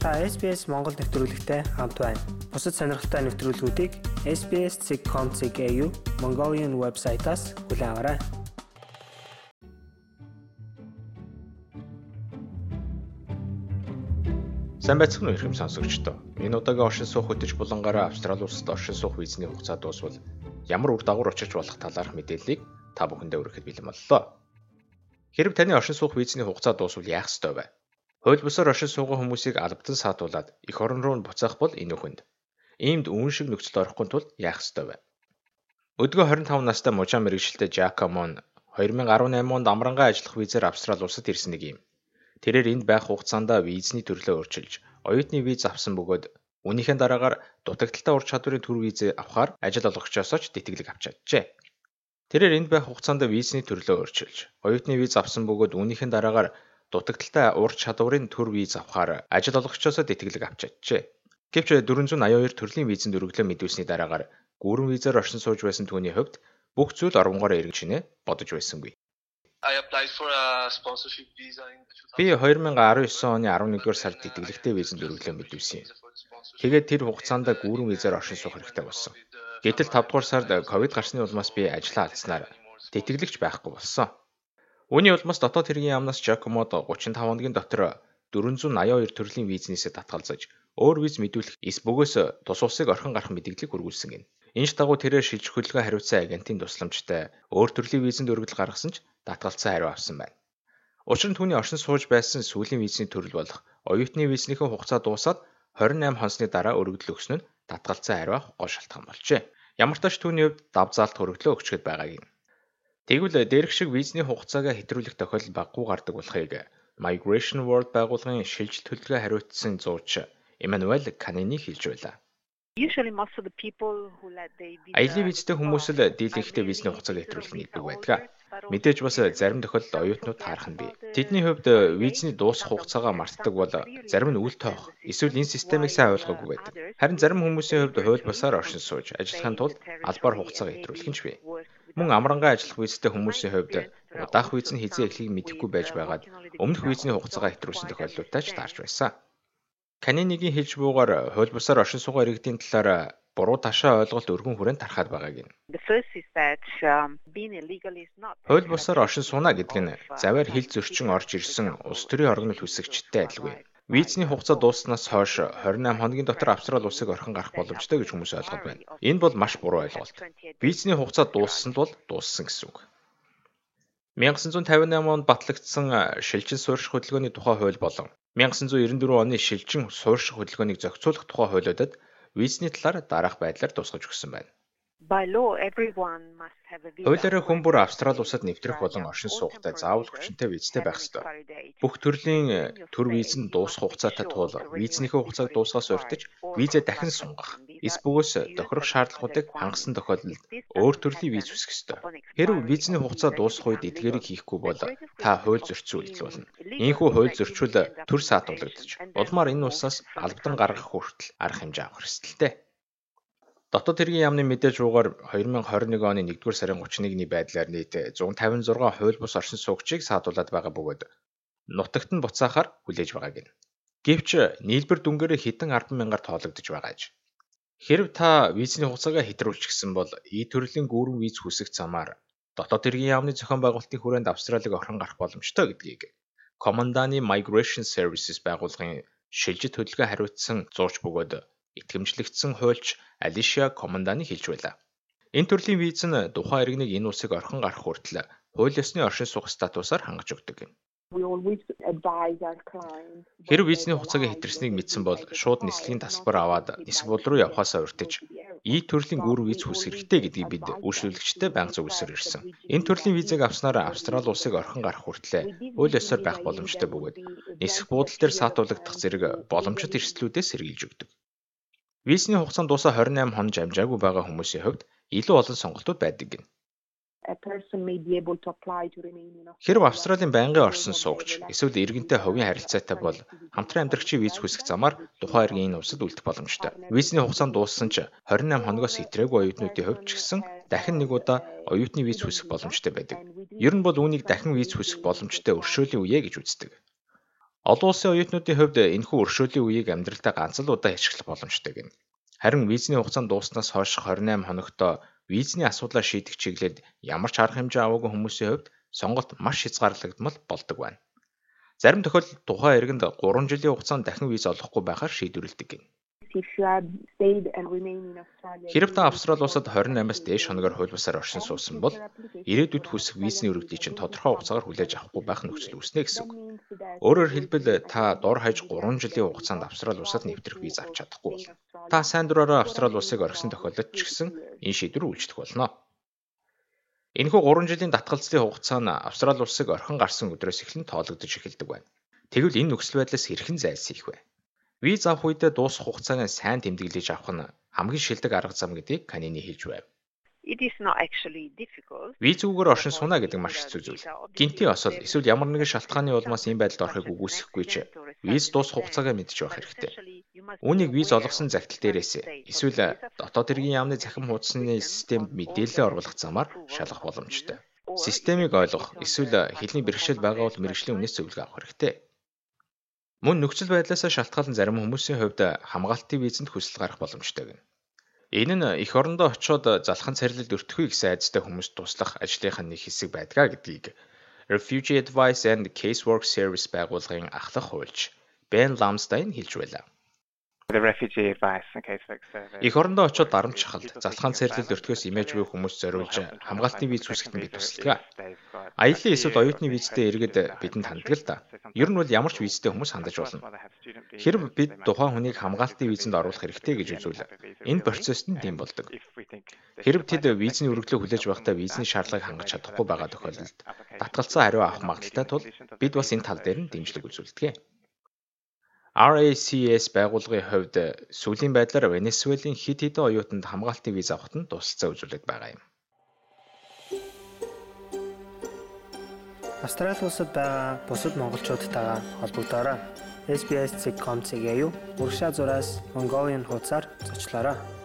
Та SBS Монгол нэвтрүүлэгтэй хамт байна. Бусад сонирхолтой нэвтрүүлгүүдийг SBS.com.cg Mongolian вебсайтаас хүлээн аваарай. Сайн байцгаана уу ихэм сонсогчдоо. Энэ удаагийн оршин суух хөтөч булангаараа Австрали улсад оршин суух визний хугацаа дуусвал ямар үр дагавар учирч болох талаарх мэдээллийг та бүхэндээ өргөхөд бэлэн боллоо. Хэрв таны оршин суух визний хугацаа дуусвал яах ёстой вэ? Хууль бусаар оршин сууган хүмүүсийг албадан саатуулаад эх орон руу буцаах бол энэ үхэнд. Иймд үүн шиг нөхцөл орохгүй тул яах ёстой вэ? Өдгөө 25 настай мужаа мэрэгчлээ Жакомон 2018 онд амрангаа ажиллах визээр Австрали улсад ирсэн нэг юм. Тэрээр энд байх хугацаанд визний төрлөө өөрчилж, оюутны виз авсан бөгөөд үүнийхээ дараагаар дутагдaltaй ур чадварын төр виз авахаар ажил олгогчоос ч тэтгэлэг авч чаджээ. Тэрээр энд байх хугацаанд визний төрлөө өөрчилж, оюутны виз авсан бөгөөд үүнийхээ дараагаар дутагдaltaй ур чадварын төр виз авахаар ажил олгогчоос тэтгэлэг авч чаджээ. Гэвч 482 төрлийн визэнд өргөлөө мэдүүлсний дараагаар гүүрэн визээр оршин сууж байсан түүний хувьд бүх зүйл оронгоор эргэж гинэ бодож байсангүй. Би 2019 оны 11-р сард тэтгэлэгтэй визэнд өргөлөө мэдүүлсэн юм. Тэгээд тэр хугацаанд гүүрэн визээр оршин суух хэрэгтэй болсон. Гэтэл 5 дугаар сард ковид гарсны улмаас би ажлаа алдснаар тэтгэлэгч байхгүй болсон. Үүний улмаас дотоод хэргийн яамнаас Жакомод 35 хоногийн дотор 482 төрлийн визнээсээ татгалзаж өөр виз мэдүүлэх эс бөгөөс тус улсыг орхин гарах мэдээллийг хүргүүлсэн гин. Энэш дагуу тэрээр шилжих хөдөлгөөн хариуцсан агентийн тусламжтай өөр төрлийн визэнд өргөдөл гаргасан ч татгалцсан хариу авсан байна. Учир нь түүний оршин сууж байсан сүүлийн визний төрөл болох оюутны визнийхээ хугацаа дуусаад 28 хоносны дараа өргөдөл өгсөн нь татгалцсан хариу авах гол шалтгаан болжээ. Ямар ч тач түүний хувьд давзаалт хөрөглөө өгчөд байгааг юм. Тэгвэл дээрх шиг визний хугацаагаа хэтрүүлэх тохиолдол баггүй гардаг болохыг Migration World байгууллагын шилжилт хөдөлгөөн хариуцсан зууч Эммануэл Канени хэлж байлаа. Аялын визтэй хүмүүс л дийлэнхтэй визний хугацааг хэтрүүлэх нэгдэг байдаг. Мэдээж бас зарим тохиолдолд оюутнууд таарах нь бий. Тэдний хувьд визний дуусах хугацаагаа мартдаг бол зарим нь үл тоох эсвэл энэ системийг сайн ойлгоогүй байдаг. Харин зарим хүмүүсийн хувьд хууль бусаар оршин сууж ажиллахын тулд албаар хугацаагаа хэтрүүлэх нь ч бий. Мөн амрангаа ажиллах визтэй хүмүүсийн хувьд удаах виз нь хизээ эхлэхийг мэдэхгүй байж байгаад өмнөх визний хугацаагаа хэтрүүлсэн тохиолдлуудтай ч таарч байсан. Канинигийн хэлж буугаар хууль бусаар оршин суугаа иргэдийн талаар буруу ташаа ойлголт өргөн хүрээнд тархаад байгааг юм. Хууль бусаар оршин сууна гэдэг нь заваар хил зөрчин орж ирсэн улс төрийн оргонол хүсэгчтэй адилгүй. Визний хугацаа дууссанаас хойш 28 хоногийн дотор Австрали улсыг орхин гарах боломжтой гэж хүмүүс ойлгоод байна. Энэ бол маш буруу ойлголт. Визний хугацаа дууссанд бол дууссан гэсэн үг. 1958 онд батлагдсан шилжин суурьших хөдөлгөөний тухай хууль болон 1994 оны шилжин суурьших хөдөлгөөнийг зохицуулах тухай хуулиудад визний талаар дараах байдлаар тусгаж өгсөн байна. Хуулиараа хүн бүр Австрали улсад нэвтрэх болон оршин суугтай заавал хүчинтэй визтэй байх ёстой. Бүх төрлийн төр виз нь дуусах хугацаатай тул визнийхээ хугацааг дуусгаас урьдч визээ дахин сунгах, эс бөгөөс тохирох шаардлагуудыг хангасан тохиолдолд өөр төрлийн виз үсэх ёстой. Хэрв визний хугацаа дуусах үед эдгээрийг хийхгүй бол та хууль зөрчил үйлдэлүүлнэ. Ийхүү хууль зөрчил төр саатуулагдаж, улмаар энэ улсаас албадан гаргах хүртэл арга хэмжээ авах ёстой. Дотоод хэргийн яамны мэдээж руугаар 2021 оны 1-р сарын 31-ний байдлаар нийт 156 хууль бус оршин суугчийг саадуулаад байгаа бөгөөд нутагт нь буцаахаар хүлээж байгааг нь. Гэвч нийлбэр дүнгээрээ хэдэн 10 мянгаар тоологдож байгаа аж. Хэрв та визний хугацаагаа хэтрүүлчихсэн бол и төрлийн гүүрэн виз хүсэх замаар дотоод хэргийн яамны зохион байгуулалтын хүрээнд Австралиг орхон гарах боломжтой гэдгийг Команданы Migration Services байгууллагын шилжит хөдөлгөөн хариуцсан зурч бөгөөд итгэмжлэгдсэн хуульч Алишия Команданы хэлж байлаа. Энэ төрлийн виз нь тухайн иргэнийг энэ улсыг орхон гарах хүртэл хууль ёсны оршин суух статусаар хангаж өгдөг юм. Хэрв визний хугацааг хэтэрснийг мэдсэн бол шууд нислэгийн тасалбар аваад нисэх бул руу явхаасаа урьдчилж И төрлийн гүүр виз хүсэх хэрэгтэй гэдгийг бид үйлчлүүлэгчтэй банк зөвлөсөөр ирсэн. Энэ төрлийн визийг авснаар Австрали улсыг орхон гарах хүртлээр үйл ёсоор байх боломжтой бөгөөд нисэх буудал дээр саатуулагдах зэрэг боломжит эрсдлүүдээс сэргийлж өгдөг. Визний хугацаанд дуусаа 28 хоног амжаагүй байгаа хүмүүсийн хувьд илүү олон сонголтууд байдаг гэнэ. Хэрв Австралийн байнгын орсон суугч эсвэл иргэнтэй хувийн харилцаатай бол хамтран амьдрагчийн виз хүсэх замаар тухайн иргэн энэ улсад үлдэх боломжтой. Визний хугацаанд дууссан ч 28 хоногоос итрээгүй оюутнуудын хувьд ч гэсэн дахин нэг удаа оюутны виз хүсэх боломжтой байдаг. Ер нь бол үүнийг дахин виз хүсэх боломжтой өршөөлийн үе гэж үздэг. Олон улсын оюутнуудын хувьд энэхүү өршөөлийн үеийг амьдралдаа ганц л удаа ашиглах боломжтой гэнэ. Харин визний хугацаанд дууснаас хойш 28 хоногт визний асуудлаа шийдэх чиглэлд ямар ч арга хэмжээ аваагүй хүмүүсийн хувьд сонголт маш хязгаарлагдмал болдог байна. Зарим тохиолдолд тухайн иргэнд 3 жилийн хугацаанд дахин виз олохгүй байхаар шийдвэрлэдэг гэнэ. Хэрв та Австрали улсад 28-аас дээш хоногор хуулбасаар оршин суусан бол ирээдүйд хүсэх визний өргөдлийг чинь тодорхой хугацаагаар хүлээж авахгүй байх нөхцөл үүснэ гэсэн үг. Өөрөөр хэлбэл та дор хаяж 3 жилийн хугацаанд Австрали улсад нэвтрэх виз авч чадахгүй болно. Та сайн дураараа Австрали улсыг орхисон тохиолдолд ч гэсэн энэ шийдвэр үйлчлэх болно. Энэхүү 3 жилийн татгалзлын хугацаа нь Австрали улсыг орхин гарсан өдрөөс эхлэн тоологдож эхэлдэг байна. Тэгвэл энэ нөхцөл байдлаас хэрхэн зайлсхийх вэ? Виз авах үедээ дуусах хугацааг сайн тэмдэглэж авах нь хамгийн шилдэг арга зам гэдгийг Канини хэлж байв. Визүүгээр оршин сууна гэдэг маш хэцүү зүйл. Гинти осол эсвэл ямар нэгэн шалтгааны улмаас ийм байдалд орохыг үгүйсэхгүй ч виз дуусах хугацаагаа мэдж байх хэрэгтэй. Үүнийг виз олгосон загтал дээрээс эсвэл дотоод хэргийн яамны захим хуудасны системд мэдээлэл оруулах замаар шалгах боломжтой. Системийг ойлгох эсвэл хэлний бэрхшээл байгаа бол мэрэгжлийн үнээс зөвлөгөө авах хэрэгтэй. Мөн нөхцөл байдлаас шалтгаалan зарим хүмүүсийн хувьд хамгаалтын визэнд хүсэл гарах боломжтой гэнэ. Энэ нь эх орондоо очиод залхам царилд өртөхүй гэсэн айдастай хүмүүст туслах ажлынхаа нэг хэсэг байдгаа гэдгийг Refugee Advice and Casework Service байгууллагын ахлах хуульч Ben Lamstein хэлж байлаа. Эх орондоо очиод дарамт шахалт, залхаан цэрлэл өртгөөс имэж буй хүмүүс зориулж хамгаалтын виз үүсгэхэд бид тусалдаг. Аяллаа эсвэл оюутны визтэй иргэд бидэнд ханддаг л да. Ер нь бол ямар ч визтэй хүмүүс хандаж болно. Хэрв бид тухайн хүнийг хамгаалтын визэнд оруулах хэрэгтэй гэж үзвэл энэ процесс нь тийм болдог. Хэрв тэд визний өргөлөө хүлээж байхдаа визний шаардлагыг хангаж чадахгүй байгаа тохиолдолд татгалцсан хариу авах магадaltaй тул бид бас энэ тал дээр нь дэмжлэг үзүүлдэг. RACS байгууллагын хувьд сүүлийн байдлаар Венесуелийн хэд хэдэн оюутанд хамгаалтын виз авахт нь тусалцаа үзүүлээд байгаа юм. Австрали улсад байгаа бусад монголчуудтайгаа холбогдоорой. SBS.com.cg-ийг урагшаа зураас Mongolian хуудасаар зочлоорой.